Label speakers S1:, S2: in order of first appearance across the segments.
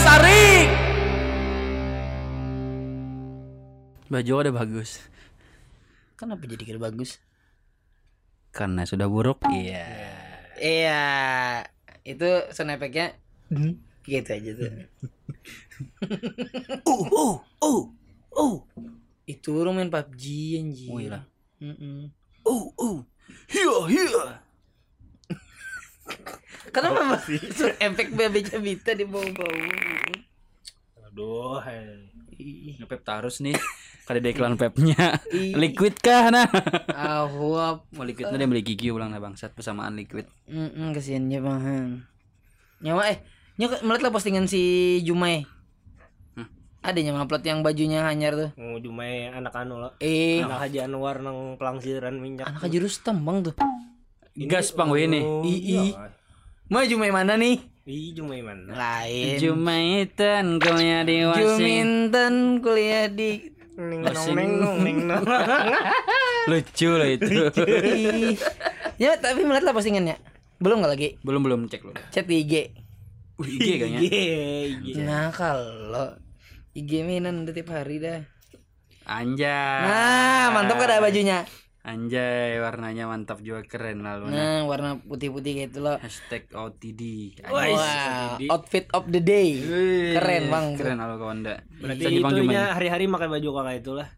S1: Sari.
S2: Baju udah bagus.
S1: Kenapa jadi kira bagus?
S2: Karena sudah buruk. Iya.
S1: Iya, itu sound effect-nya gitu aja tuh.
S2: Uh, uh, uh, uh,
S1: itu orang main PUBG anjir.
S2: Oh, iya.
S1: Mm-mm.
S2: uh, uh. Hiya, hiya.
S1: Kenapa masih sound efek babi cabita di bawah-bawah?
S3: Aduh, hei.
S1: Ih,
S2: Ngepep terus nih. Kada ada iklan pepnya. Liquid kah nah?
S1: Awap.
S2: Mau liquidnya dia beli gigi ulang nah bangsat persamaan liquid.
S1: Mm kasihan ya bang. Nyawa eh, nyawa melihat lah postingan si Jumai.
S2: Hmm.
S1: Ada yang upload yang bajunya hanyar tuh.
S3: Mau jumai anak anu lah.
S1: Eh,
S3: Anak Haji Anwar nang pelangsiran minyak.
S1: anak aja Rustam bang tuh.
S2: Gas pang ini.
S3: Oh,
S1: Ii. Mau Jumai mana nih?
S3: Ih, jumai mana?
S1: Lain.
S2: Jumaitan kuliah di Washington.
S1: Juminten kuliah di
S3: Ning
S2: Washing-
S3: nong ning nong.
S2: Lucu loh itu.
S1: Ya tapi melihat lah postingannya. Belum nggak lagi?
S2: belum belum cek lu.
S1: Chat di IG.
S2: Uh, IG kayaknya.
S3: Iya, iya.
S1: Nah kalau IG mainan udah tiap hari dah.
S2: Anjay.
S1: Nah mantap kan ada bajunya.
S2: Anjay, warnanya mantap juga keren lalu.
S1: Nah warna putih-putih kayak itu loh.
S2: Hashtag OTD.
S1: Wah, outfit of the day. Keren bang.
S2: Keren lalu kawan dak.
S3: Berarti itunya hari-hari pakai baju kakak itulah.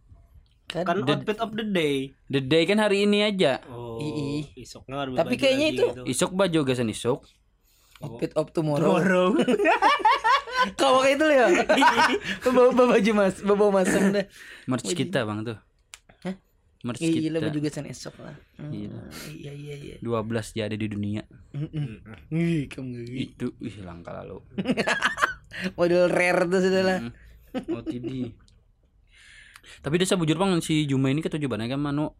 S1: Kan,
S3: Kan outfit of the day.
S2: The day kan hari ini aja.
S3: Oh,
S1: Ii.
S3: harus
S1: Tapi
S3: baju
S1: kayaknya itu-
S3: gitu.
S2: Isok baju gasan isok.
S1: outfit of tomorrow.
S3: Tomorrow.
S1: Kau pakai itu loh ya? bawa, bawa baju mas, bawa masam deh.
S2: Merch kita bang tuh.
S1: Hah?
S2: Merch
S1: Gila
S2: kita.
S1: baju gasan esok lah. Hmm. Iya iya iya.
S2: 12 jadi di dunia.
S1: Ih, kamu ngeri.
S2: Itu ih langka lalu.
S1: Model rare tuh sudah lah.
S2: Hmm. OTD. Tapi desa bujur bang si Juma ini ketujuannya kan manu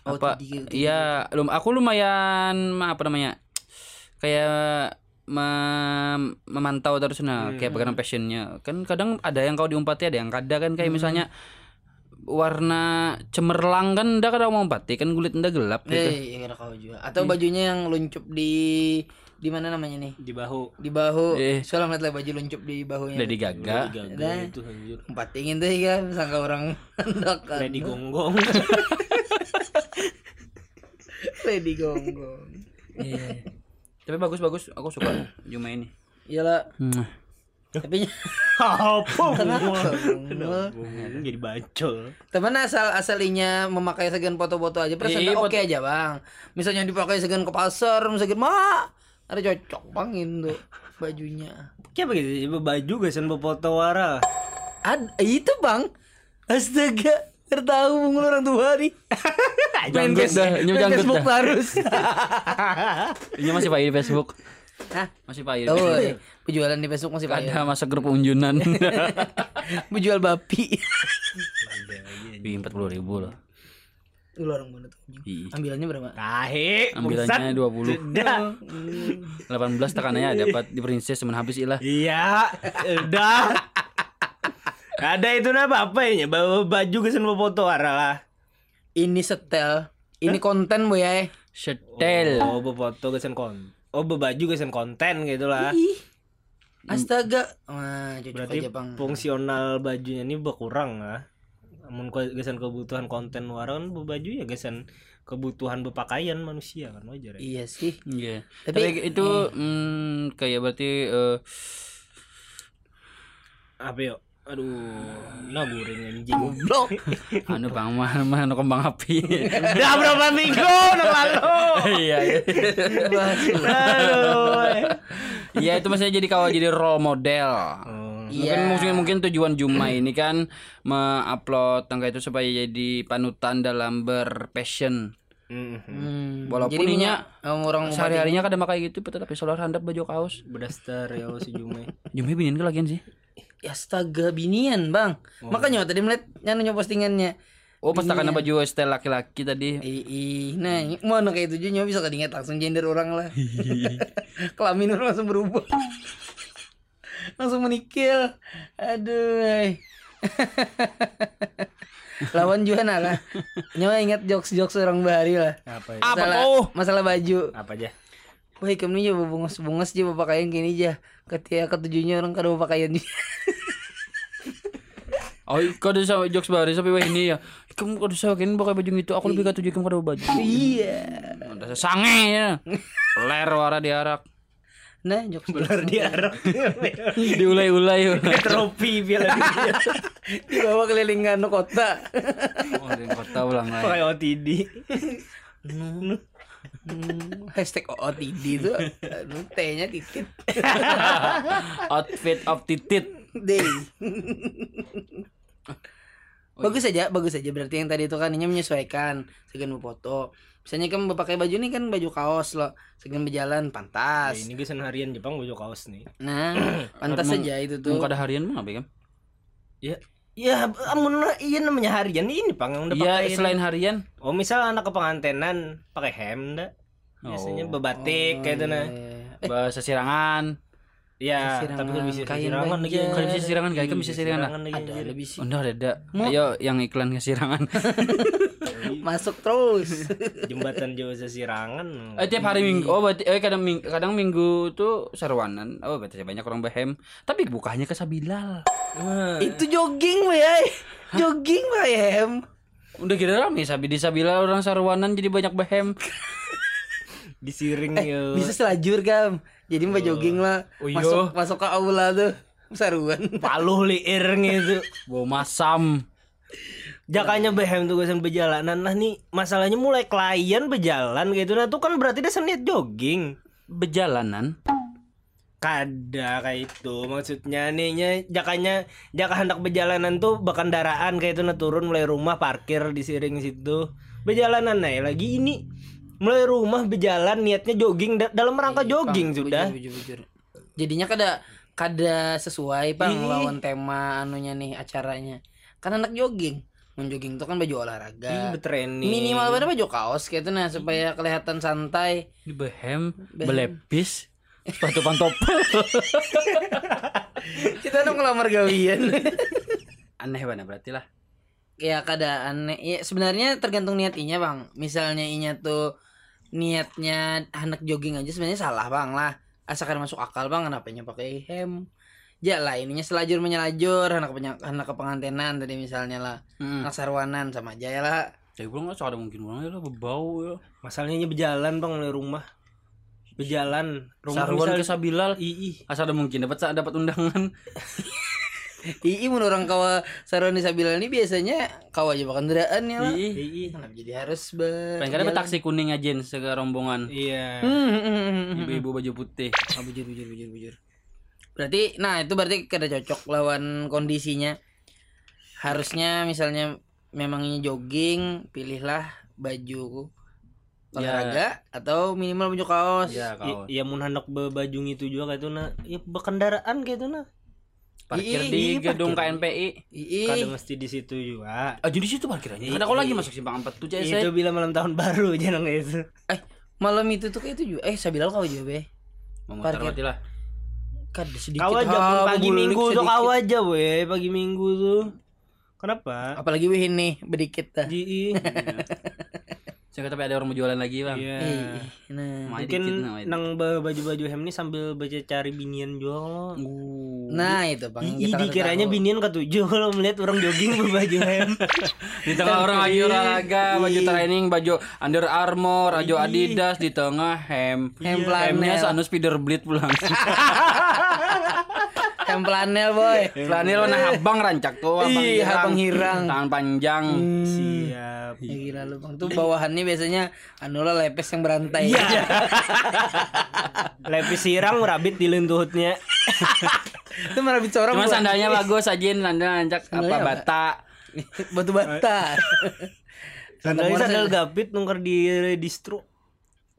S2: apa
S1: gitu.
S2: iya lum aku lumayan ma- apa namanya kayak mem- memantau terus nah kayak bagaimana passionnya kan kadang ada yang kau diumpati ada yang kada kan kayak misalnya warna cemerlang kan ndak kada mau umpati kan kulit ndak gelap gitu
S1: Eh, iya kira kau juga. Atau bajunya yang luncup di di mana namanya nih?
S3: Di bahu.
S1: Di bahu.
S2: Eh.
S1: Soalnya ngeliat lah baju luncup di bahunya.
S2: udah digaga
S3: itu anjir.
S1: Empat ingin tuh ya, sangka orang hendak kan.
S3: Ready gonggong.
S1: Lady gonggong.
S2: Iya. tapi bagus bagus aku suka Juma ini
S1: Iyalah,
S2: Mwah.
S1: Tapi
S3: Apa? jadi bacol.
S1: Temen asal asalinya memakai segan foto-foto aja, perasaan
S2: Iya,
S1: oke aja bang. Misalnya dipakai segan ke pasar, misalnya mah ada cocok bang itu bajunya.
S3: Kayak begitu, baju gasan foto wara.
S1: Ad, itu bang, astaga, tertahu mulu orang tua nih. main Facebook terus.
S2: Ini masih pakai di Facebook.
S1: Hah?
S2: Masih pakai.
S1: Tahu eh, penjualan di Facebook masih
S2: Ada
S1: banyak.
S2: masa grup unjunan.
S1: Menjual bapi.
S2: Di empat puluh ribu loh.
S1: Lu orang mana tuh? Ambilannya berapa?
S3: Tahe,
S2: Ambilannya 20.
S3: Sudah.
S2: 18 tekanannya dapat di princess cuman habis ilah.
S3: Iya, udah. Ada itu apa apa ya? Bawa baju gasan foto wara lah.
S1: Ini setel. Ini konten bu ya.
S2: Setel.
S3: Oh, bawa foto gasan kon. Oh, bawa baju gasan konten gitu lah.
S1: Ih. Astaga. Wah,
S3: Berarti
S1: aja bang.
S3: fungsional bajunya ini berkurang lah. Namun gasan kebutuhan konten wara kan bawa baju ya gasan kebutuhan berpakaian manusia kan wajar ya.
S1: Iya sih.
S2: Iya.
S1: Tapi-
S2: Tapi, itu hmm, kayak berarti eh,
S3: Apa yuk? Aduh, nah guring anjing.
S1: Goblok.
S2: anu bang mah mah anu kembang api.
S3: Udah berapa minggu udah lalu.
S2: Iya. iya.
S3: Aduh.
S2: Iya itu maksudnya jadi kalau jadi role model.
S3: Oh.
S2: Mungkin mungkin mungkin tujuan Juma ini kan mengupload tangga itu supaya jadi panutan dalam berpassion.
S1: Hmm,
S2: Walaupun
S1: jadi
S2: inya
S1: minyak, um, orang
S2: Sehari-harinya kadang pakai gitu tapi solar handap baju kaos.
S3: Bedaster ya si Jume.
S2: Jumai binin ke lagian sih.
S1: Ya, astaga binian bang. Makanya tadi melihat nyanyi postingannya.
S2: Oh, pas takana baju style laki-laki tadi.
S1: Ih, ih. nah ini- mana kayak itu juga bisa kedinget langsung gender orang lah. Kelamin orang langsung berubah. langsung menikil. Aduh. Lawan Juana lah. Nyawa ingat jokes-jokes orang bahari lah.
S3: Apa ya?
S2: Apa
S1: Masalah,
S2: tuh?
S1: masalah baju.
S3: Apa aja?
S1: Wah kami aja bungos-bungos aja pakaian gini aja Ketika ketujuhnya orang kada pakaian
S2: Oh, kau ada sama jokes baru sampai wah ini ya. Kamu kau bisa kan pakai baju gitu. Aku lebih ketujuh kamu kada baju.
S1: Iya
S2: Udah sange ya. Ler wara diarak.
S1: Nah jokes
S3: Belar diarak.
S2: Diulai-ulai.
S3: Trofi piala dunia.
S1: Dibawa keliling anu kota
S2: Oh, di kota ulang lagi.
S3: Pakai OTD.
S1: Hmm, Hashtag OOTD itu T-nya titit
S2: Outfit of titit.
S1: Day Bagus aja, bagus aja. Berarti yang tadi itu kan ini menyesuaikan. Segan foto. Misalnya kamu pakai baju ini kan baju kaos loh. Segan berjalan
S3: Nah,
S1: pantas.
S3: ini gesan harian Jepang baju kaos nih.
S1: Nah, pantas saja itu
S2: Tuh
S1: tuh.
S2: kada harian mah apa kan?
S3: Ya, ya amun iya namanya harian ini pang yang udah
S2: Iya,
S3: pakai.
S2: selain harian.
S3: Oh, misal anak kepengantenan pakai hem dah. Biasanya
S2: Oh.
S3: bebatik kayak itu nah.
S1: Eh,
S2: Bahasa sirangan.
S3: Ya,
S1: Sesirangan,
S3: tapi kan bisa sirangan lagi.
S2: Kalau bisa sirangan kayak kan bisa sirangan lah.
S3: lagi.
S1: ada lebih sih.
S2: Oh, enggak ada. Ayo yang iklan kesirangan.
S1: Masuk terus.
S3: Jembatan jauh sesirangan.
S2: Eh, tiap hari minggu. Oh, berarti eh kadang minggu, kadang minggu tuh sarwanan. Oh, berarti banyak orang behem. Tapi bukanya ke Sabilal.
S3: Nah,
S1: itu jogging ya. Jogging bayam.
S2: Udah kira rame sabi di Sabilal orang sarwanan jadi banyak behem.
S3: disiring
S1: Eh,
S3: ya.
S1: bisa selajur kam. Jadi mbak jogging lah.
S2: Oh, iya.
S1: Masuk masuk ke aula tuh. Saruan.
S3: paluh liir gitu.
S2: Bawa masam.
S3: Jakanya behem tuh guys berjalanan nah nih masalahnya mulai klien berjalan gitu nah tuh kan berarti dia seniat jogging
S2: Bejalanan.
S3: kada kayak itu maksudnya nih nya jakanya jaka hendak berjalanan tuh berkendaraan kayak itu nah turun mulai rumah parkir di siring situ berjalanan nah lagi ini mulai rumah berjalan niatnya jogging da- dalam rangka jogging sudah
S1: Bujur, bujur, bujur. Jadinya kada kada sesuai
S3: Ih.
S1: lawan tema anunya nih acaranya. Kan anak jogging. Jogging tuh kan baju
S3: Ih,
S1: olahraga.
S3: bertraining
S1: Minimal pada baju kaos kayak itu nah supaya kelihatan santai.
S2: Di behem, belepis, sepatu pantopel.
S1: Kita udah ngelamar gawian.
S2: Aneh banget berarti lah.
S1: ya kada aneh. Ya sebenarnya tergantung niat inya bang. Misalnya inya tuh niatnya anak jogging aja sebenarnya salah bang lah. Asalkan masuk akal bang kenapa nya pakai hem. Ya lah ininya selajur menyelajur anak penya, anak kepengantenan tadi misalnya lah
S2: Hmm.
S1: anak sarwanan sama aja ya lah
S2: Jadi pulang nggak ada mungkin pulang ya lah berbau ya.
S3: masalahnya berjalan bang mulai rumah berjalan rumah
S2: Sarwan ke
S3: misal
S2: Sabilal.
S3: ii
S2: Asal ada mungkin dapat dapat undangan.
S1: Ii mun orang kawa sarwan di Sabila ini biasanya kawa aja makan kendaraan ya lah
S3: ii
S1: kenapa jadi harus ber
S2: Paling kadang taksi kuning aja sega rombongan.
S3: iya
S1: Hmm, hmm, hmm.
S2: Ibu-ibu baju putih.
S1: Ah, bujur bujur bujur bujur. Berarti nah itu berarti kada cocok lawan kondisinya. Harusnya misalnya memang ini jogging, pilihlah baju olahraga atau minimal baju kaos.
S2: Ya kau.
S3: Iya mun hendak bebaju itu juga kayak itu nah ya berkendaraan kayak itu nah
S2: Parkir
S1: Ih,
S2: di gedung
S3: parkir.
S2: KNPI.
S1: Ih,
S3: kada mesti di situ juga
S2: Ah jadi situ parkirannya. Ada kau lagi masuk simpang 4 tuh
S3: itu
S2: CSE.
S3: bila malam tahun baru jangan kayak itu
S1: eh malam itu tuh kayak itu juga. Eh Sabilal kau juga be.
S2: Memutar
S1: Parkir.
S2: lah.
S1: Kada sedikit.
S3: kau aja
S1: ha,
S3: pagi minggu tuh kau aja weh pagi minggu tuh kenapa
S1: Apalagi wih ini bedikit dah.
S2: Saya tapi ada orang mau jualan lagi bang.
S3: iya
S1: Eh, nah.
S3: Mungkin nang baju-baju hem ini sambil baca cari binian juga lo
S2: Uh.
S1: Nah itu bang kada
S3: dikiranya binian ketujuh kalau melihat orang jogging berbaju hem
S2: Di tengah orang lagi olahraga, baju training, baju Under Armour, baju Adidas, di tengah hem.
S1: Hem
S2: Hemnya
S1: flanel.
S2: anu speeder bleed pulang.
S1: Hem flanel boy.
S2: Flanel warna abang rancak tuh, abang
S1: Ih, abang hirang.
S2: Tangan panjang.
S3: siap
S1: Ya gila lu bang tuh bawahannya biasanya anu lah lepes yang berantai.
S3: Iya. Lepis sirang rabit di lentuhutnya
S1: itu malah bicara
S2: Cuma sandalnya bagus aja, sandal rancak apa bata.
S1: batu bata.
S3: sandalnya sandal gapit nungker di distro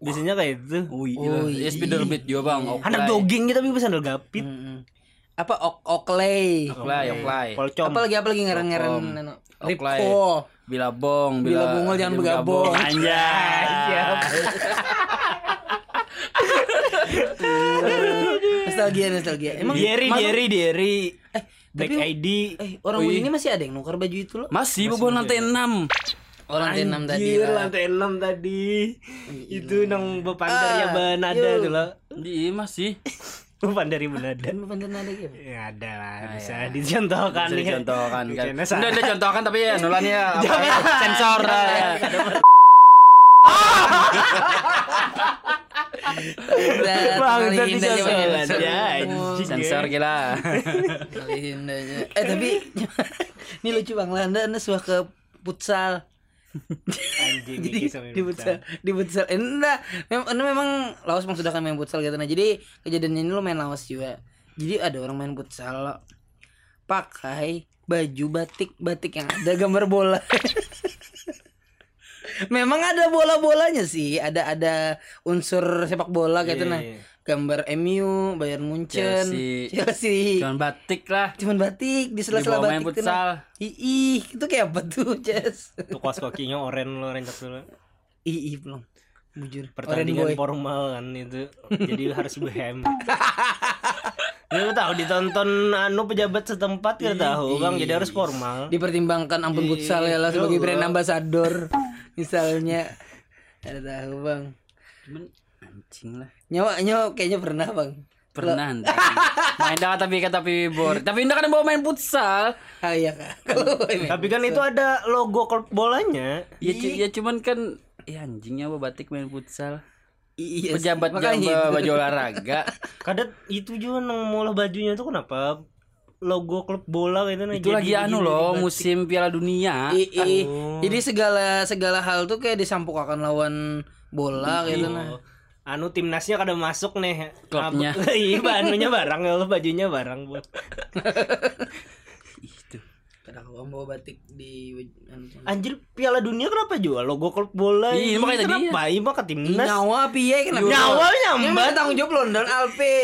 S3: biasanya kayak itu
S2: Wih,
S1: Oh,
S2: ya speeder bleed juga bang.
S3: anak jogging kita tapi sandal gapit
S1: Mm-mm. Apa ok oklay.
S2: Oklay, oklay.
S3: polcom
S1: Apalagi apalagi ngeren-ngeren
S2: Okom.
S1: anu.
S2: Oklay.
S1: Ripko.
S2: Bilabong,
S1: Bila bungol jangan begabong.
S2: Anjay.
S1: Nostalgia nostalgia. Emang
S3: Diary
S1: masuk-
S3: Diary Diary
S1: Eh,
S3: Black
S1: tapi-
S3: ID
S1: Eh, orang ini masih ada yang nukar baju itu loh.
S2: Masih boboan lantai 6.
S1: Oh, lantai 6 tadi
S3: Anjir,
S1: lah.
S3: lantai 6 tadi. Itu nang bepandarnya
S1: Ah,
S3: Banada tuh loh.
S2: Iya masih.
S3: Bepan dari Banada.
S1: Dan bener ada gitu.
S3: Ya ada lah,
S2: Ah,
S3: bisa
S2: ya.
S3: dicontohkan.
S2: Bisa dicontohkan kan. Udah ada contohkan tapi ya nulannya apa
S3: Jangan.
S2: ya, sensor ya.
S1: Bang.
S3: Ya.
S2: Sensor gila.
S1: Ngalihin aja. Eh tapi ini lucu bang lah. Anda, anda suka ke futsal.
S3: Anjing
S1: jadi di futsal di futsal. Eh, enggak. Memang ini memang lawas memang sudah kan main futsal gitu. Nah jadi kejadiannya ini lo main lawas juga. Jadi ada orang main futsal pakai baju batik batik yang ada gambar bola. Memang ada bola bolanya sih. Ada ada unsur sepak bola gitu.
S3: Iya,
S1: nah
S3: iya.
S1: Gambar MU Bayern Munchen
S2: Chelsea.
S1: Chelsea
S2: Cuman batik lah.
S1: cuman batik di sela-sela batik
S2: futsal.
S1: nah. Ih, itu kayak apa tuh, Jess?
S3: Tuh kos kokinya oren lo rencak dulu.
S1: Ih, ih, belum. Bujur.
S3: Pertandingan formal kan itu. Jadi harus behem. Lu tahu ditonton anu pejabat setempat gak tahu Bang, jadi harus formal.
S1: dipertimbangkan ampun futsal ya lah sebagai brand ambassador misalnya ada tahu bang
S2: Cuman anjing lah.
S1: Nyawa nyawa kayaknya pernah bang
S2: Pernah. Main dah tapi kata pibor. Tapi Indah kan bawa main futsal.
S1: ah iya kak
S3: Tapi kan itu ada logo klub bolanya.
S2: Ya, cu- ya cuman kan ya anjingnya apa batik main futsal.
S1: iya
S2: Pejabat
S1: itu.
S2: baju olahraga.
S3: Kadang itu juga nang molah bajunya tuh kenapa logo klub bola gitu nah
S2: Itu lagi anu loh, musim Piala Dunia.
S1: I- i-
S3: Oh.
S1: jadi segala segala hal tuh kayak disampuk akan lawan bola gitu nah.
S3: Anu timnasnya kada masuk nih.
S2: Klubnya.
S3: Iya, anunya barang ya Allah bajunya barang buat.
S2: Itu.
S1: kadang bang bawa batik di anu,
S3: Anjir Piala Dunia kenapa jual logo klub bola?
S2: Iya,
S3: ini
S2: makanya tadi
S3: kenapa? Iya, maka
S1: Ih,
S3: timnas.
S1: nyawa piye kenapa
S3: Nyawa
S1: yang
S3: nyambat.
S1: mana tanggung jawab London Alpi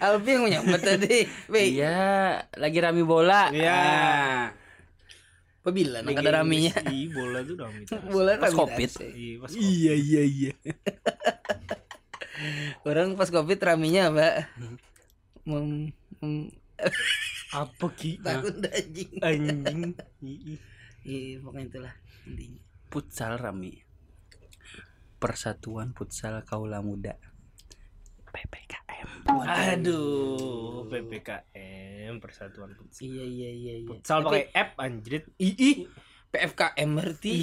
S1: Alpi yang menyambat tadi
S2: Iya, lagi rame bola.
S3: Iya.
S1: Apa bilang nak ada raminya
S3: Iya, bola tuh rame.
S1: bola
S2: Pas
S1: rame
S2: Covid.
S3: Iya, pas
S1: Iya iya iya. Orang pas covid raminya apa? Mem, mem
S3: apa ki?
S1: takut anjing.
S3: Anjing. Iya.
S1: Iya pokoknya itulah intinya.
S2: Futsal rame. Persatuan Futsal Kaula Muda. PPKM.
S3: Aduh, PPKM Persatuan Futsal.
S1: Iya iya iya iya.
S3: Futsal pakai app anjrit. Ih,
S1: PFKM berarti.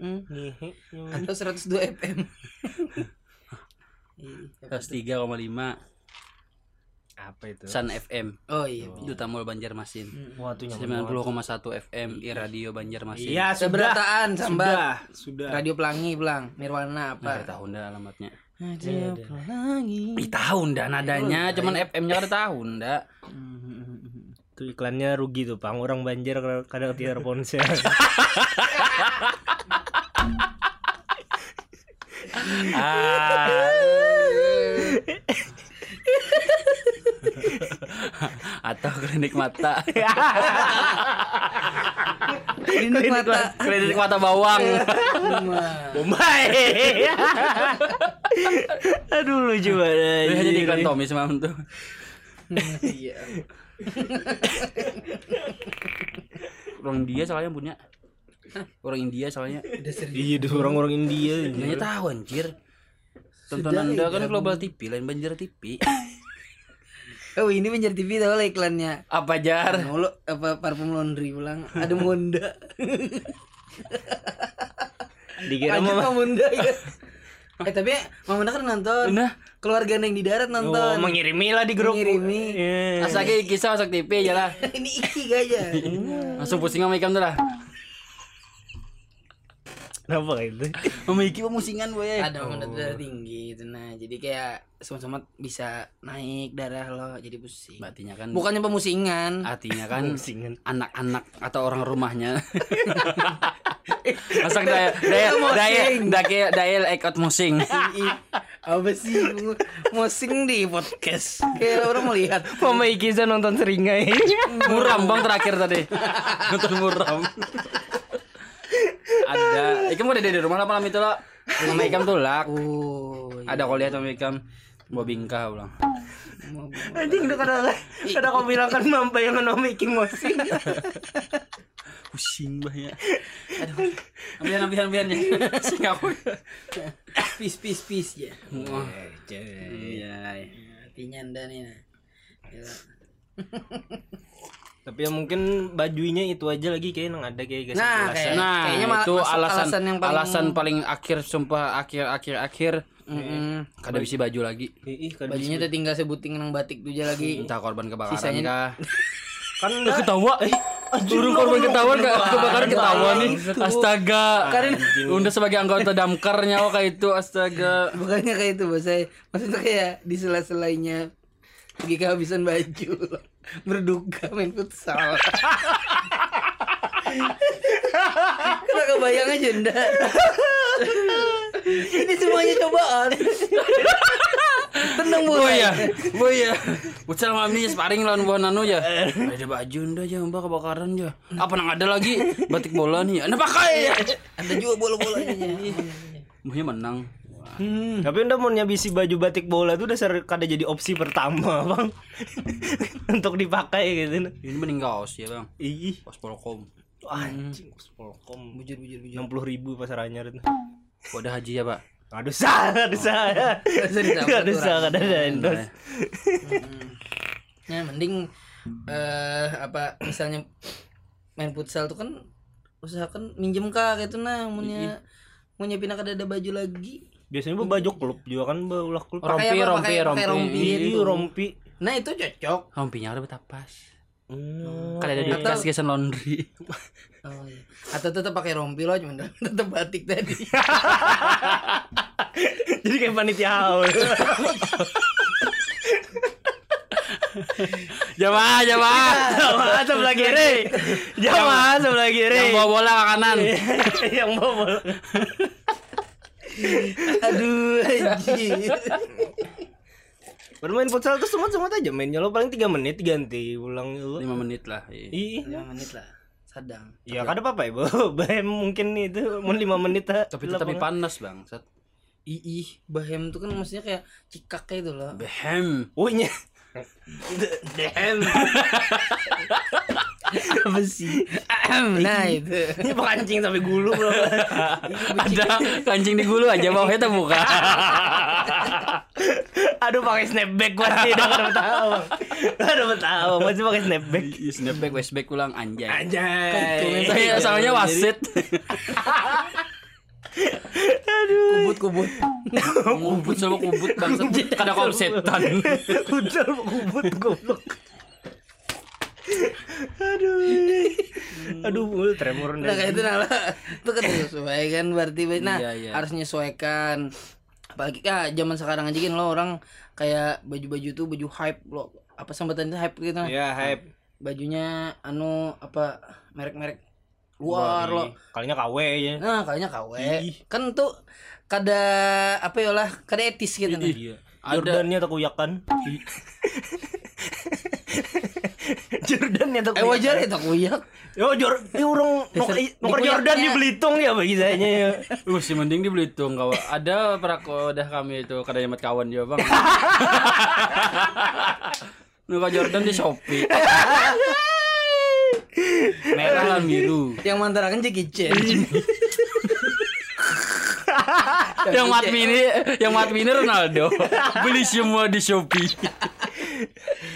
S1: Mm.
S3: Ngehe.
S1: Atau 102 FM. Iya.
S2: 103,5
S3: Apa itu?
S2: Sun FM.
S1: Oh iya.
S2: Duta Mall Banjarmasin.
S3: Tuh nyaman. banget.
S2: 90,1 FM I Radio Banjarmasin.
S3: Iya, sudah.
S1: Seberataan sambat.
S3: Sudah, sudah.
S1: Radio Pelangi Pelang Nirwana
S2: Nah,
S1: apa?
S2: tahun dah alamatnya.
S1: Radio Pelangi.
S2: Ih, tahun dah nadanya, cuman FM-nya ada tahun dah.
S3: Tuh iklannya rugi tuh, Pang. Orang Banjar kada- kada tiar ponsel.
S2: Ah. Atau klinik mata.
S1: Ini mata.
S2: klinik mata bawang.
S1: Rumah.
S3: Bombay. Aduh lucu banget.
S2: Dia jadi iklan Tommy semalam tuh.
S1: Iya.
S2: Orang dia soalnya punya. Orang India soalnya.
S3: Iya, orang-orang India.
S2: Nanya tahu anjir. Tontonan Anda kan Global TV, lain Banjar TV.
S1: Oh ini menjadi TV tau lah iklannya.
S2: Apa jar?
S1: Mulu apa parfum laundry pulang. Ada Monda.
S3: Dikira mah
S1: Monda ya. Eh tapi Mama Monda kan nonton.
S2: Nah,
S1: Keluarga yang di darat
S3: oh,
S1: nonton.
S3: mengirimi lah di grup.
S1: Mengirimi.
S3: Iya.
S2: asal kisah masuk TV aja lah.
S1: ini iki aja.
S2: Langsung pusing sama ikan tuh lah.
S3: Kenapa kayak itu?
S2: Sama Iki musingan boy.
S1: Ada Monda darah tinggi gitu nah. Jadi kayak sama-sama bisa naik darah lo jadi pusing.
S2: Artinya kan
S1: Bukannya pemusingan.
S2: artinya kan anak-anak atau orang rumahnya. Masak daya daya daya daya daya ekot musing.
S1: Apa sih mosing di podcast kayak orang melihat
S3: Mama Ikiza nonton seringai.
S2: Muram bang terakhir tadi. Nonton muram. Ada, Ikam udah di rumah lah malam itu lah. Sama Ikam tuh lak.
S1: oh
S2: Ada kau lihat sama Ikam. Bawa bingkah ulang.
S3: Anjing udah kada kada kau bilang kan mampai yang nama Iki Mosing.
S2: pusing banyak aduh ambilan ambilan ambilannya sing aku
S1: Pis pis pis ya.
S2: Wah,
S3: Eh,
S2: iya
S1: Hatinya anda nih. Nah.
S3: Tapi ya mungkin bajunya itu aja lagi kayak yang ada kayak kasih
S1: Nah, kayak-
S2: nah
S1: kayaknya malah
S2: itu alasan
S1: alasan yang paling-
S2: alasan paling akhir sumpah akhir akhir akhir.
S1: Mm-mm.
S2: kada bisa baju lagi.
S3: Ih,
S1: Bajunya tuh tinggal sebuting nang batik tuh aja lagi.
S2: entah korban kebakaran
S1: Sisanya-
S2: kah?
S3: Kan
S2: Eh,
S3: enggak
S2: ketawa Turun korban ketahuan kak kebakaran ketahuan nih. Astaga. Udah sebagai anggota damkarnya oh kayak itu astaga.
S1: Bukannya kayak itu bos. Saya. Maksudnya kayak di sela-selainya pergi kehabisan baju. Berduka main futsal. Kena kebayang aja ndak. Ini semuanya cobaan. Tenang bu.
S2: Iya. Bucal malam ini sparring lawan buah nano ya. Ada baju nda aja mbak kebakaran ya. Apa nang ada lagi batik bola nih? Anda pakai ya.
S1: Ada juga bola-bolanya.
S2: Mbahnya menang.
S3: Tapi udah mau nyabisi baju batik bola tuh udah kada jadi opsi pertama bang untuk dipakai gitu.
S2: Ini mending kaos ya bang.
S3: Ih,
S2: Kaos polkom.
S3: anjing Polkom
S1: Bujur bujur bujur.
S3: enam puluh ribu pasar anyar itu.
S2: Wadah haji ya pak.
S3: Aduh sah, aduh aduh sah, kada ada endorse.
S1: Nah, mending eh apa misalnya main futsal tuh kan usahakan minjem kak gitu nah punya mau nyiapin kada ada baju lagi.
S3: Biasanya bu baju klub juga kan baulah klub.
S2: Rompi,
S1: apa?
S2: rompi,
S1: Pakai- pakai
S2: rompi.
S1: rompi.
S3: Iya,
S1: gitu.
S3: rompi.
S1: Nah, itu cocok.
S2: Rompinya ada betapas.
S3: Hmm.
S2: Kan ada di
S1: Atau-
S2: kas gasan laundry.
S1: Oh, iya. Atau tetap pakai rompi loh, cuman tetap batik tadi.
S3: Jadi kayak panitia haul.
S2: Jamaah, jamaah.
S3: Jamaah sebelah kiri. Jamaah sebelah kiri.
S2: Yang bawa bola ke kanan.
S3: Yang bawa bola. Bermain futsal tuh semut-semut aja mainnya lo paling 3 menit ganti ulang lo.
S2: 5 menit lah. iya.
S3: Iya.
S1: 5 menit lah. Sadang.
S3: Ya kada apa-apa ya, Bu. Bahem mungkin itu mau 5 menit ah.
S2: Tapi tetap panas bang. Set.
S1: Ih, ih, bahem tuh kan maksudnya kayak cikak kayak itu loh.
S2: Behem.
S3: Oh, nya.
S1: Apa sih? nah, itu.
S3: Ini pancing sampai gulu, Bro.
S2: Ada kancing di gulu aja bawahnya terbuka.
S3: Aduh pakai snapback pasti udah kada tahu. Kada tahu, masih pakai snapback.
S2: Iya, Snapback, westback ulang anjay.
S3: Anjay.
S2: Saya samanya wasit.
S1: Kubut kubut.
S2: Kubut sama kubut bangsat. Kada kau setan.
S3: Udah kubut goblok. Aduh. Aduh, mulut tremor
S1: Nah kayak itu nah lah. Itu kan disesuaikan berarti nah
S2: Iya, iya.
S1: harus menyesuaikan. Apalagi ya zaman sekarang aja kan lo orang kayak baju-baju tuh baju hype lo apa sambatan itu hype gitu.
S3: Ya, hype.
S1: Bajunya anu apa merek-merek luar lo.
S3: Kalinya KW ya.
S1: Nah, kayaknya KW.
S3: Ih.
S1: Kan tuh kada apa ya lah, kada etis gitu nah.
S2: Iya.
S3: Jordannya tak kuyakan. Jordannya tak
S1: Eh wajar ya tak kuyak.
S3: Yo Jor, ini orang nuker nuker Jordan di
S1: kuyaknya.
S3: Belitung ya begitu ya.
S2: Uh, si mending di Belitung kawan. Ada perakodah kami itu kada nyemat kawan dia bang. Nuka Jordan di Shopee. Merah lan biru.
S1: Yang mantarakan Jackie Chan.
S2: yang mat mini, yang mat mini Ronaldo. Beli semua di Shopee.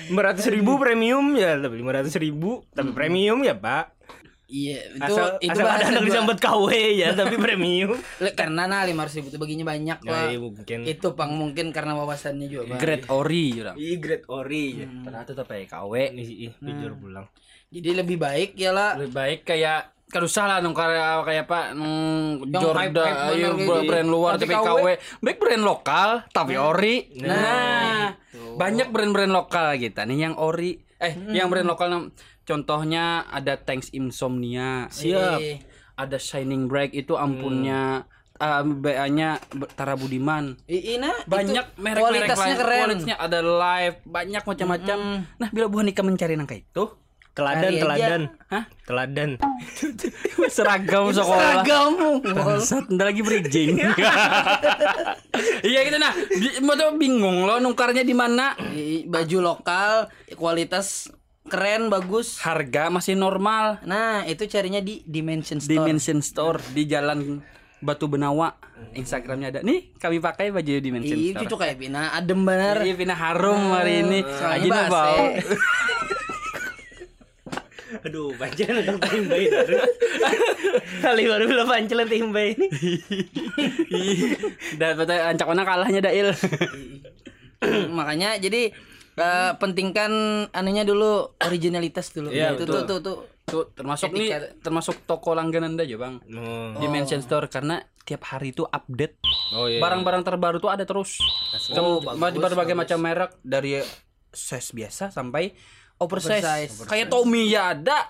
S3: 500 ribu premium ya, tapi 500 ribu tapi premium ya pak.
S1: Iya, itu
S3: Asal,
S1: itu
S3: asal ada anak
S1: gua.
S3: disambut KW ya, tapi premium.
S1: Karena nah lima ribu itu baginya banyak
S3: Ya,
S1: lah.
S3: iya, mungkin.
S1: Itu pang mungkin karena wawasannya juga. Bang.
S2: Great Ori orang.
S3: Ih, great ori ya.
S2: Ternyata tetap kayak KW.
S3: Ini sih, ih, jujur pulang.
S1: Jadi lebih baik ya lah.
S2: Lebih baik kayak kan usah lah nung kayak kayak apa nung
S1: Yang
S2: Jordan ayo
S1: gitu.
S2: brand luar
S1: Tapi KW.
S2: Baik brand lokal tapi ori.
S1: Nah,
S2: nah, banyak brand-brand lokal gitu. Nih yang ori eh
S1: Hmm.
S2: yang brand lokal contohnya ada Thanks Insomnia.
S3: Siap.
S1: Eh,
S2: ada Shining Bright itu ampunnya eh, BA-nya Tara Budiman.
S1: Ina
S2: banyak merek-merek
S1: kualitasnya
S2: lain.
S1: keren.
S2: kualitasnya ada live banyak macam-macam. Nah bila buah nikah mencari nangka itu
S3: Teladan,
S1: aja.
S3: teladan.
S2: Hah?
S3: Teladan.
S2: seragam sekolah
S1: Seragamu.
S2: Bangsat, ntar lagi bridging. iya gitu nah. Mau tuh bingung lo nukarnya di mana?
S1: Baju lokal kualitas keren bagus
S2: harga masih normal
S1: nah itu carinya di dimension store
S2: Dimension Store di Jalan Batu Benawa Instagramnya ada nih kami pakai baju Dimension
S1: Iya,
S2: Store
S1: cucu kayak Pina adem bener.
S2: Iya, Pina harum hari ini.
S1: Soalnya
S2: Aji nu
S1: base.
S2: bau.
S3: Aduh, pancelan udah timbai dari. Kali baru bilang pancelan timbai ini.
S2: Dan betul ancak mana kalahnya Dail.
S1: Makanya jadi eh, pentingkan anunya dulu originalitas dulu.
S2: Iya,
S1: itu tuh tuh tuh.
S2: Tuh termasuk nih termasuk toko langganan aja, Bang.
S3: Oh.
S2: Dimension Store karena tiap hari itu update.
S3: Oh iya.
S2: Barang-barang terbaru tuh ada terus.
S1: Oh,
S2: Kem-
S1: bagus,
S2: berbagai
S1: bagus.
S2: macam merek dari size biasa sampai oversize.
S1: Oversize.
S2: Kayak Tommy ya ada.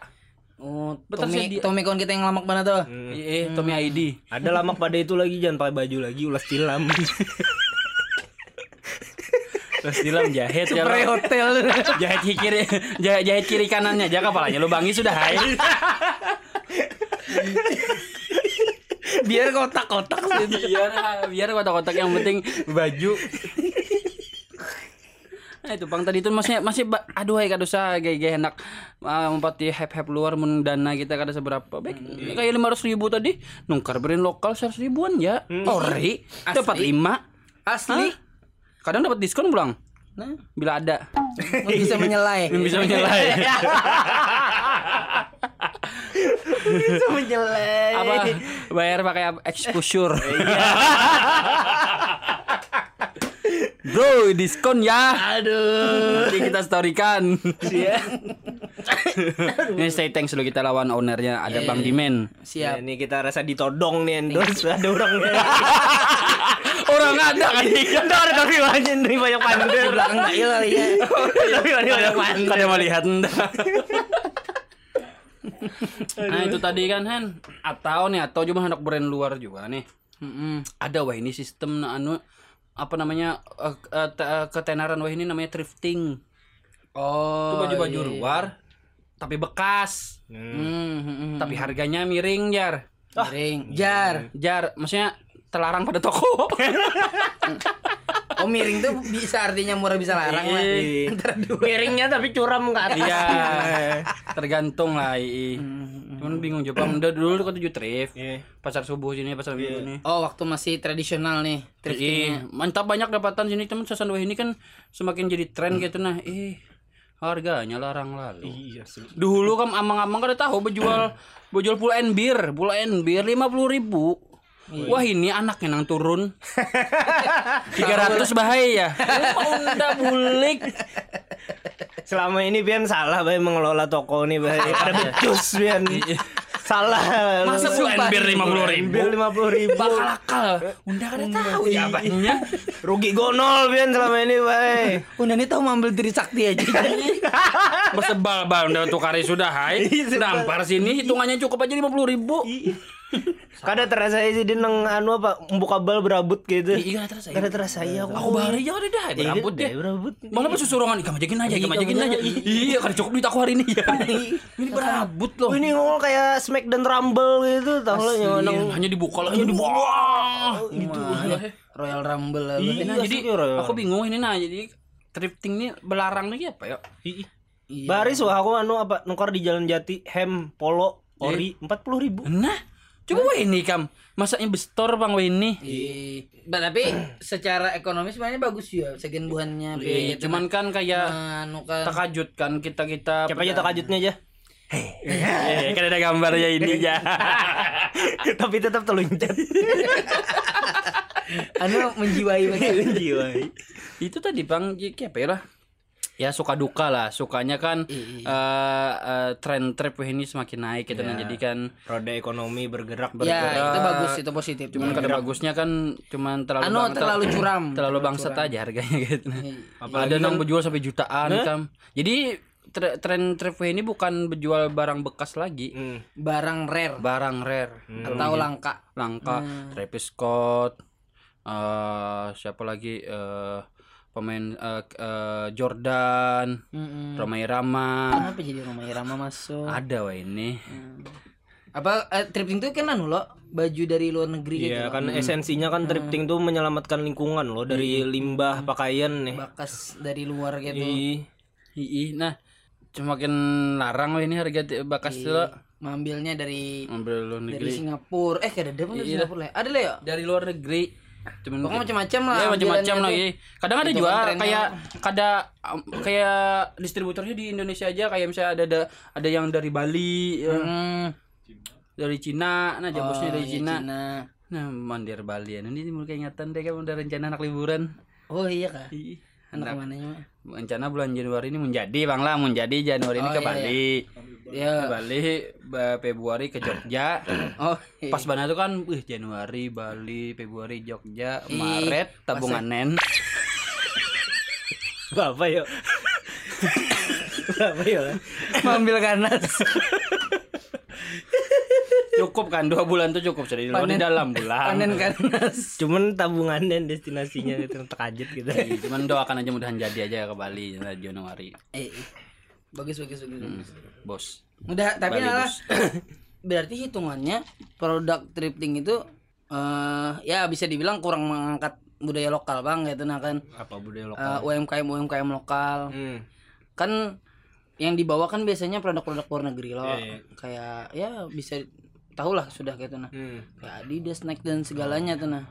S1: Oh,
S2: Betul
S1: Tommy,
S2: sih, dia-
S1: Tommy kawan kita yang lamak mana tuh?
S2: Iya, Tommy ID.
S3: Ada lamak pada itu lagi jangan pakai baju lagi ulas tilam.
S2: Terus dilam jahit ya.
S1: Pre
S2: lo.
S1: hotel.
S2: jahit kiri jahit, jahit kiri kanannya aja kepalanya lubangi sudah hai
S1: Biar kotak-kotak sih.
S2: biar biar kotak-kotak yang penting baju nah itu bang tadi itu masih masih aduh kadosa gaya gaya enak. Uh, mempati hype hype luar mun dana kita kada seberapa. Baik kayak lima ratus ribu tadi nungkar brand lokal seratus ribuan ya. Ori dapat lima.
S1: Asli.
S2: kadang dapat diskon pulang
S1: Nah,
S2: bila ada.
S1: Bisa menyelai.
S2: bisa menyelai.
S1: Bisa menyelai.
S2: apa? Bayar pakai exposure bro diskon ya
S1: Aduh.
S2: Nanti kita storykan ini stay thanks dulu kita lawan ownernya ada bang Dimen
S3: Ya,
S1: Siap.
S3: ini kita rasa ditodong nih endorse ada orang
S2: orang ada kan
S3: Ada orang tapi banyak nih banyak
S1: Di
S3: pandai.
S1: belakang Dail kali ya.
S3: Tapi banyak pandai.
S2: kada mau lihat anda nah itu tadi kan Hen atau nih atau cuma hendak brand luar juga nih
S1: Mm-mm.
S2: ada wah ini sistem na- anu apa namanya eh, te- eh, ketenaran wah ini namanya thrifting
S1: Oh.
S2: itu baju-baju luar tapi bekas
S1: Hmm, hmm, hmm.
S2: tapi harganya miring jar
S1: miring. Jar.
S2: jar maksudnya terlarang pada toko
S1: Oh miring tuh bisa artinya murah bisa larang lah.
S3: Iya.
S1: Dua.
S3: Miringnya tapi curam ke atas.
S2: iya tergantung lah i cuman bingung coba udah dulu kau tujuh thrift
S3: Iya.
S2: pasar subuh sini pasar minggu nih
S1: Oh waktu masih tradisional nih.
S2: Ih, mantap banyak dapatan sini teman sasan wah ini kan semakin jadi tren gitu nah ih harganya larang lalu
S3: Iya sih.
S2: dulu kan amang-amang kada tahu berjual berjual full and beer full and beer lima puluh ribu Wah ini anaknya nang turun. 300 bahaya. Mau ndak bulik.
S3: Selama ini Bian salah Bay mengelola toko nih Bay. Ada becus Bian. salah.
S2: Masa full and beer 50 ribu.
S3: Bian lima puluh ribu.
S2: Bakal akal. Unda kada tahu ya banyak
S3: Rugi gonol Bian selama ini Bay.
S1: Udah nih tahu mau ambil diri sakti aja.
S2: Bersebal bal udah tukari sudah hai. Dampar sini hitungannya cukup aja 50 ribu
S3: Kada terasa sih dia nang anu apa buka bal berabut gitu.
S2: Iya terasa
S3: Kada terasa ya
S2: Aku bahari aja kada dah berambut deh
S3: berabut.
S2: Malah pas susurongan ikan majakin aja, ikan majakin aja. Iya, kan cukup duit aku hari ini ya. Ini berabut loh.
S3: Oh, ini ngomong kayak Smack dan Rumble gitu tahu lo yang
S2: Iya,
S3: nang
S2: hanya dibuka lagi dibuka. Gitu.
S1: Royal Rumble lah.
S3: Iya.
S2: Nah, jadi aku bingung ini nah jadi thrifting ini belarang nih apa ya?
S1: Iya.
S3: Baris wah aku anu apa nukar di Jalan Jati hem polo ori empat puluh ribu.
S2: Nah, coba wah ini kam. Masaknya bestor bang ini.
S1: Iya. Tapi secara ekonomis sebenarnya bagus ya sekian buhannya.
S2: Iya, cuman kan kayak
S1: anu kan.
S2: terkajut kan kita kita.
S3: Siapa aja takajutnya aja.
S2: Eh, kan ada gambarnya ini ya.
S3: Tapi tetap teluncat.
S1: anu menjiwai.
S3: Jiwa.
S2: itu tadi bang kayak apa ya lah ya suka duka lah sukanya kan
S1: Iya.
S2: eh eh, tren trip ini semakin naik gitu nah jadi kan
S3: Roda ekonomi bergerak
S1: Ya,
S3: bergerak.
S1: itu bagus, itu positif.
S2: cuman kada bagusnya kan cuman terlalu
S1: anu
S2: bang-
S1: terlalu curam.
S2: terlalu bangsat aja harganya gitu nah.
S3: Apalagi
S2: ada yang
S3: kan-
S2: berjual sampai jutaan kam jadi tre- tren trip ini bukan berjual barang bekas lagi
S3: Hmm.
S1: Barang rare
S2: barang rare
S1: atau langka.
S2: langka Travis Scott eh siapa lagi eh pemain eh, eh, Jordan
S1: Mm-mm.
S2: Romai Rama
S1: Kenapa jadi Roma Irama masuk?
S2: ada wah ini
S1: Apa eh, thrifting itu kan anu lo baju dari luar negeri gitu.
S3: Iya
S1: loh.
S3: kan esensinya kan thrifting tuh menyelamatkan lingkungan loh dari limbah pakaian nih.
S1: Bakas dari luar gitu.
S3: Ih,
S2: Ih, nah semakin larang loh ini harga bakas tuh lo.
S1: Mengambilnya dari
S2: Ambil luar
S1: dari
S2: negeri.
S1: Singapura. Eh, kayak ada dari
S2: Iya.
S1: Singapura lah. Ada lah ya?
S2: Dari luar negeri. Cuman
S1: Pokoknya macam-macam lah.
S2: Ya macam-macam lagi.
S1: tuh.
S2: Kadang ada juga kayak kada um, kayak distributornya di Indonesia aja kayak misalnya ada ada, ada yang dari Bali, ya,
S1: Hmm.
S2: dari Cina, nah jambusnya
S1: Oh,
S2: dari
S1: iya,
S2: Cina.
S1: Cina.
S2: Nah, mandir Bali ini mulai ingatan deh kan udah rencana anak liburan.
S1: Oh iya kah?
S2: Ih,
S1: Anak?
S2: Rencana bulan Januari ini menjadi Bang lah, menjadi Januari ini
S1: Oh,
S2: ke
S1: iya,
S2: Bali. Ke
S1: Ya.
S2: Bali, ba- Februari ke Jogja.
S1: Oh, iya.
S2: Pas bana tuh kan, wih Januari, Bali, Februari, Jogja,
S1: Ih,
S2: Maret, tabunganen.
S3: Apa yuk? Apa yuk?
S1: Mengambil kanas.
S2: cukup kan dua bulan tuh cukup sudah di dalam bulan.
S1: Panen kanas.
S3: Cuman tabungan dan destinasinya itu terkajet gitu.
S2: Iya, Cuman doakan aja mudahan jadi aja ke Bali ya, Januari.
S1: Eh, eh. bagus bagus bagus. bagus.
S2: Bos.
S1: Udah, tapi
S2: Bali,
S1: nah,
S2: bos.
S1: berarti hitungannya produk thrifting itu eh ya bisa dibilang kurang mengangkat budaya lokal bang gitu nah kan
S2: Apa budaya lokal?
S1: Eh, UMKM UMKM lokal
S3: Hmm.
S1: kan yang dibawa kan biasanya produk-produk luar negeri loh
S3: Iya, iya.
S1: kayak ya bisa tahu lah sudah gitu nah
S3: Hmm.
S1: kayak Adidas Nike dan segalanya tuh nah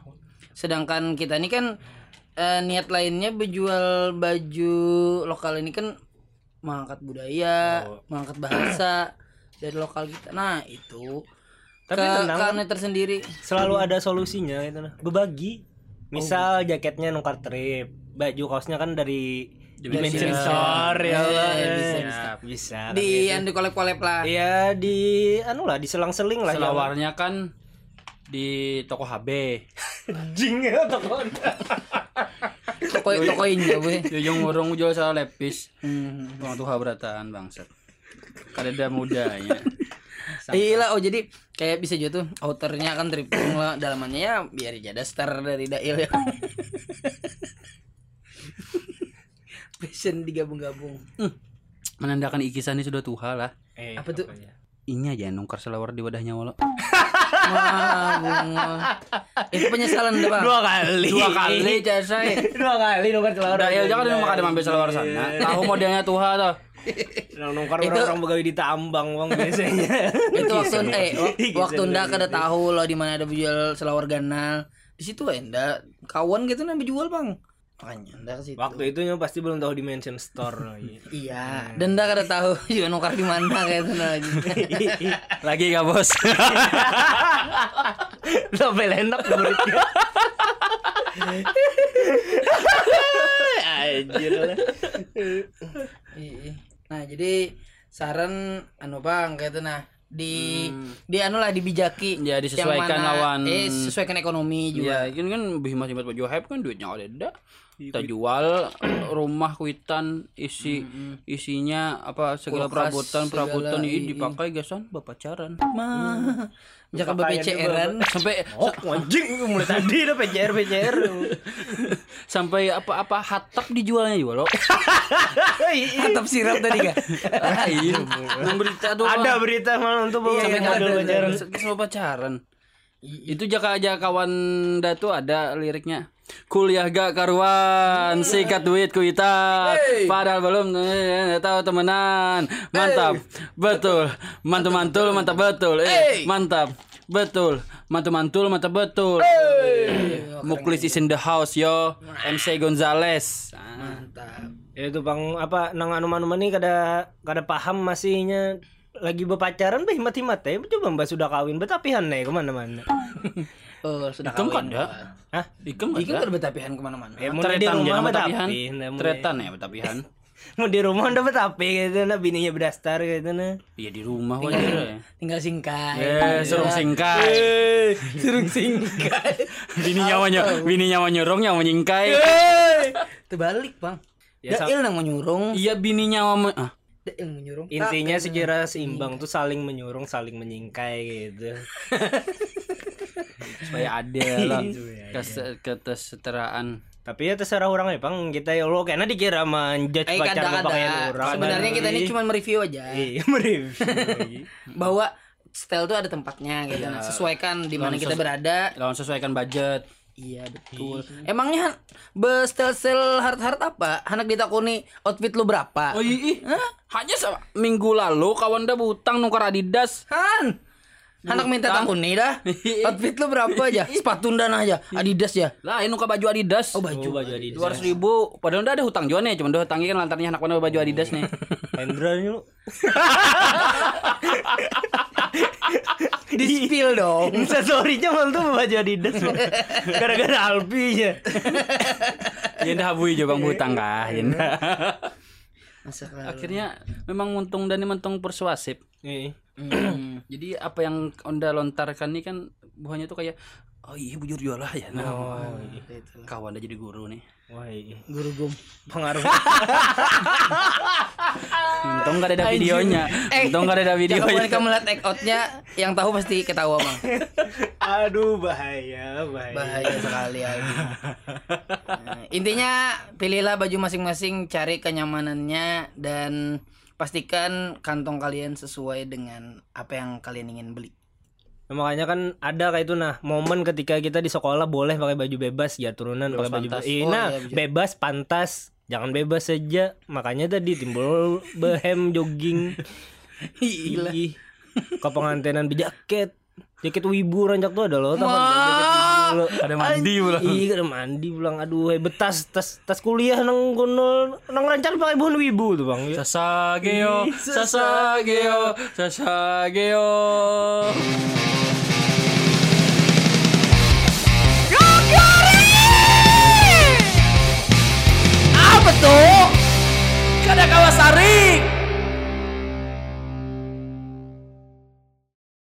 S1: sedangkan kita ini kan eh, niat lainnya berjual baju lokal ini kan mengangkat budaya
S3: Oh.
S1: mengangkat bahasa dari lokal kita nah itu
S3: Tapi
S1: ke,
S3: tenang.
S1: kearifan tersendiri
S3: Selalu ada solusinya itu nah. Berbagi. Misal jaketnya nukar trip, baju kaosnya kan dari Dimension Store ya. Allah.
S1: bisa,
S3: bisa, bisa. kan
S1: di
S3: gitu.
S1: yang di kolek-kolek lah
S3: Iya di anu lah diselang-seling lah.
S2: Selawarnya kan di toko HB.
S3: Jing ya toko.
S1: toko tokoinnya gue
S2: Yuyung urung jual salah lepis.
S1: hmm.
S2: Bang tuh berataan bangsat. Kada mudanya.
S1: Iya lah, oh jadi kayak bisa juga tuh outernya kan thrifting lah, dalamannya ya biar jadi star dari Dail ya. Fashion digabung-gabung.
S2: Menandakan ikisan ini sudah tuha lah.
S3: Eh,
S1: Apa tuh?
S2: Ini aja nungkar selawar di wadahnya walau.
S1: Wah, bunga. Itu penyesalan deh, Bang.
S3: Dua kali.
S2: Dua kali jasa.
S3: Dua kali nukar celana.
S2: Udah ya jangan mau kada mampir selawar sana. Tahu modelnya tuha tuh.
S3: Nukar orang-orang begawi di tambang bang biasanya.
S1: itu waktu eh waktu ndak kada tahu loh di mana ada jual selawar ganal. Di situ enda kawan gitu nah jual, Bang. Makanya ndak ke situ.
S3: Waktu itu nya pasti belum tahu dimension store.
S1: Iya, dan ndak kada tahu juga nukar di mana kayak itu lagi.
S2: Lagi gak bos?
S3: Sampai enak muridnya. Anjir lah.
S1: Nah, jadi saran anu Bang kayak itu nah di di anu lah dibijaki
S2: Ya, disesuaikan
S1: mana-
S2: lawan-
S1: eh sesuaikan ekonomi juga.
S2: Ini kan bimas bimas baju hype kan duitnya ada ada. Kita jual rumah kuitan isi isinya apa segala
S1: Kulkas,
S2: perabotan perabotan ini
S1: iya.
S2: dipakai gasan bapacaran.
S1: Mah. Jangan
S3: Pakaian
S1: BPCR-an.
S2: Sampai
S3: Oh, anjing mulai tadi udah PCR PCR.
S2: sampai apa-apa hatap dijualnya juga loh.
S1: Atap sirap tadi kan.
S2: Lain. Yang berita tuh
S3: Ada berita malah untuk bawa
S1: Iya,
S3: sampai
S1: iya, ada,
S3: pacaran.
S2: sama pacaran. Itu jaka aja kawan dah tuh ada liriknya. Kuliah gak karuan, sikat duit kuitan. Padahal belum eh, tahu temenan. Mantap. Betul. Mantul-mantul mantap betul. Eh, mantap. Betul. Mantul-mantul mantap betul. Muklis is in the house yo. MC Gonzales. Ah.
S1: Mantap.
S3: Itu bang apa nang anu anu nih kada kada paham masihnya lagi berpacaran bah himat-himat ya coba mbak sudah kawin betapihan nih ke mana-mana
S1: Oh, sudah
S2: Ikam
S1: kawin.
S2: kada?
S3: Hah?
S2: Ikam
S1: Ikan
S2: kada?
S1: kan berbetapihan ke mana-mana.
S3: ya mau di
S2: Tretan
S3: rumah
S2: betapihan. Tretan ya betapihan.
S3: mau di rumah udah betapi gitu nah bininya berdastar gitu nah
S2: Iya di rumah wajar ya.
S1: Tinggal singkai.
S2: Eh, suruh singkai.
S1: Suruh singkai.
S2: Bini nyawa nyo, bini nyawa nyorong nyawa nyingkai.
S1: Terbalik, Bang.
S3: Ya,
S1: Dail nang menyurung.
S2: Iya bini nyawa ah.
S1: Dail menyurung.
S3: intinya secara seimbang tuh saling menyurung saling menyingkai gitu.
S2: Supaya adil lah. Kes- kesetaraan.
S3: tapi ya terserah orang ya bang. Kita ya lo karena dikira menjudge
S1: Eh
S3: pacar pakaian orang
S1: sebenarnya kita ini cuma mereview aja.
S3: Iya mereview.
S1: Bahwa style tuh ada tempatnya gitu. Nah sesuaikan di mana kita berada.
S2: Lawan sesuaikan budget.
S1: Iya betul. Emangnya bestel sel hard hard apa? Anak ditakuni outfit lu berapa?
S2: Oh iya, hanya sama minggu lalu kawan dah butang nukar Adidas.
S1: Han. Anak minta takuni dah. Outfit lu berapa aja? Sepatu dan aja. Adidas ya.
S2: Lah, ini baju Adidas.
S1: Oh baju.
S3: baju Adidas.
S2: dua ratus ribu. Padahal udah ada hutang juga nih, cuma udah hutangnya kan lantarnya anak mana baju Adidas nih.
S3: Hendra nih lu.
S1: Di spill dong.
S3: Instastory-nya malah tuh baju Adidas. Gara-gara Alpi ya.
S2: Ya dah habui juga bang hutang kah. Ya
S1: lalu.
S2: Akhirnya memang untung dan untung persuasif.
S3: Iya.
S1: Hmm.
S2: Jadi apa yang Onda lontarkan ini kan buahnya tuh kayak oh iya bujur jual lah ya. Nah,
S3: Oh,
S1: Gitu.
S2: kawan dah jadi guru nih.
S3: Wah, iya.
S1: Guru gum.
S3: pengaruh.
S2: Untung gak ada videonya. Untung gak ada videonya.
S1: boleh kamu lihat act outnya yang tahu pasti ketawa bang.
S3: Aduh, bahaya, bahaya.
S1: Bahaya sekali ya. Nah, intinya pilihlah baju masing-masing, cari kenyamanannya dan pastikan kantong kalian sesuai dengan apa yang kalian ingin beli.
S3: Nah, makanya kan ada kayak itu nah momen ketika kita di sekolah boleh pakai baju bebas ya turunan pakai baju
S2: pantas.
S3: Iya,
S1: Oh,
S3: nah
S1: iya,
S3: bebas pantas. Jangan bebas saja. Makanya tadi timbul behem jogging
S1: Gila.
S3: Ih, ke pengantenan berjaket jaket wibu rancak tuh ada loh tahu jaket wibu dulu
S2: ada mandi pulang
S3: iya ada mandi pulang. Aduh eh, betas tas tas kuliah nang kono nang rancar pakai bukan wibu tuh bang.
S2: Sasageo sasa geo Apa tuh? Kada kawasari.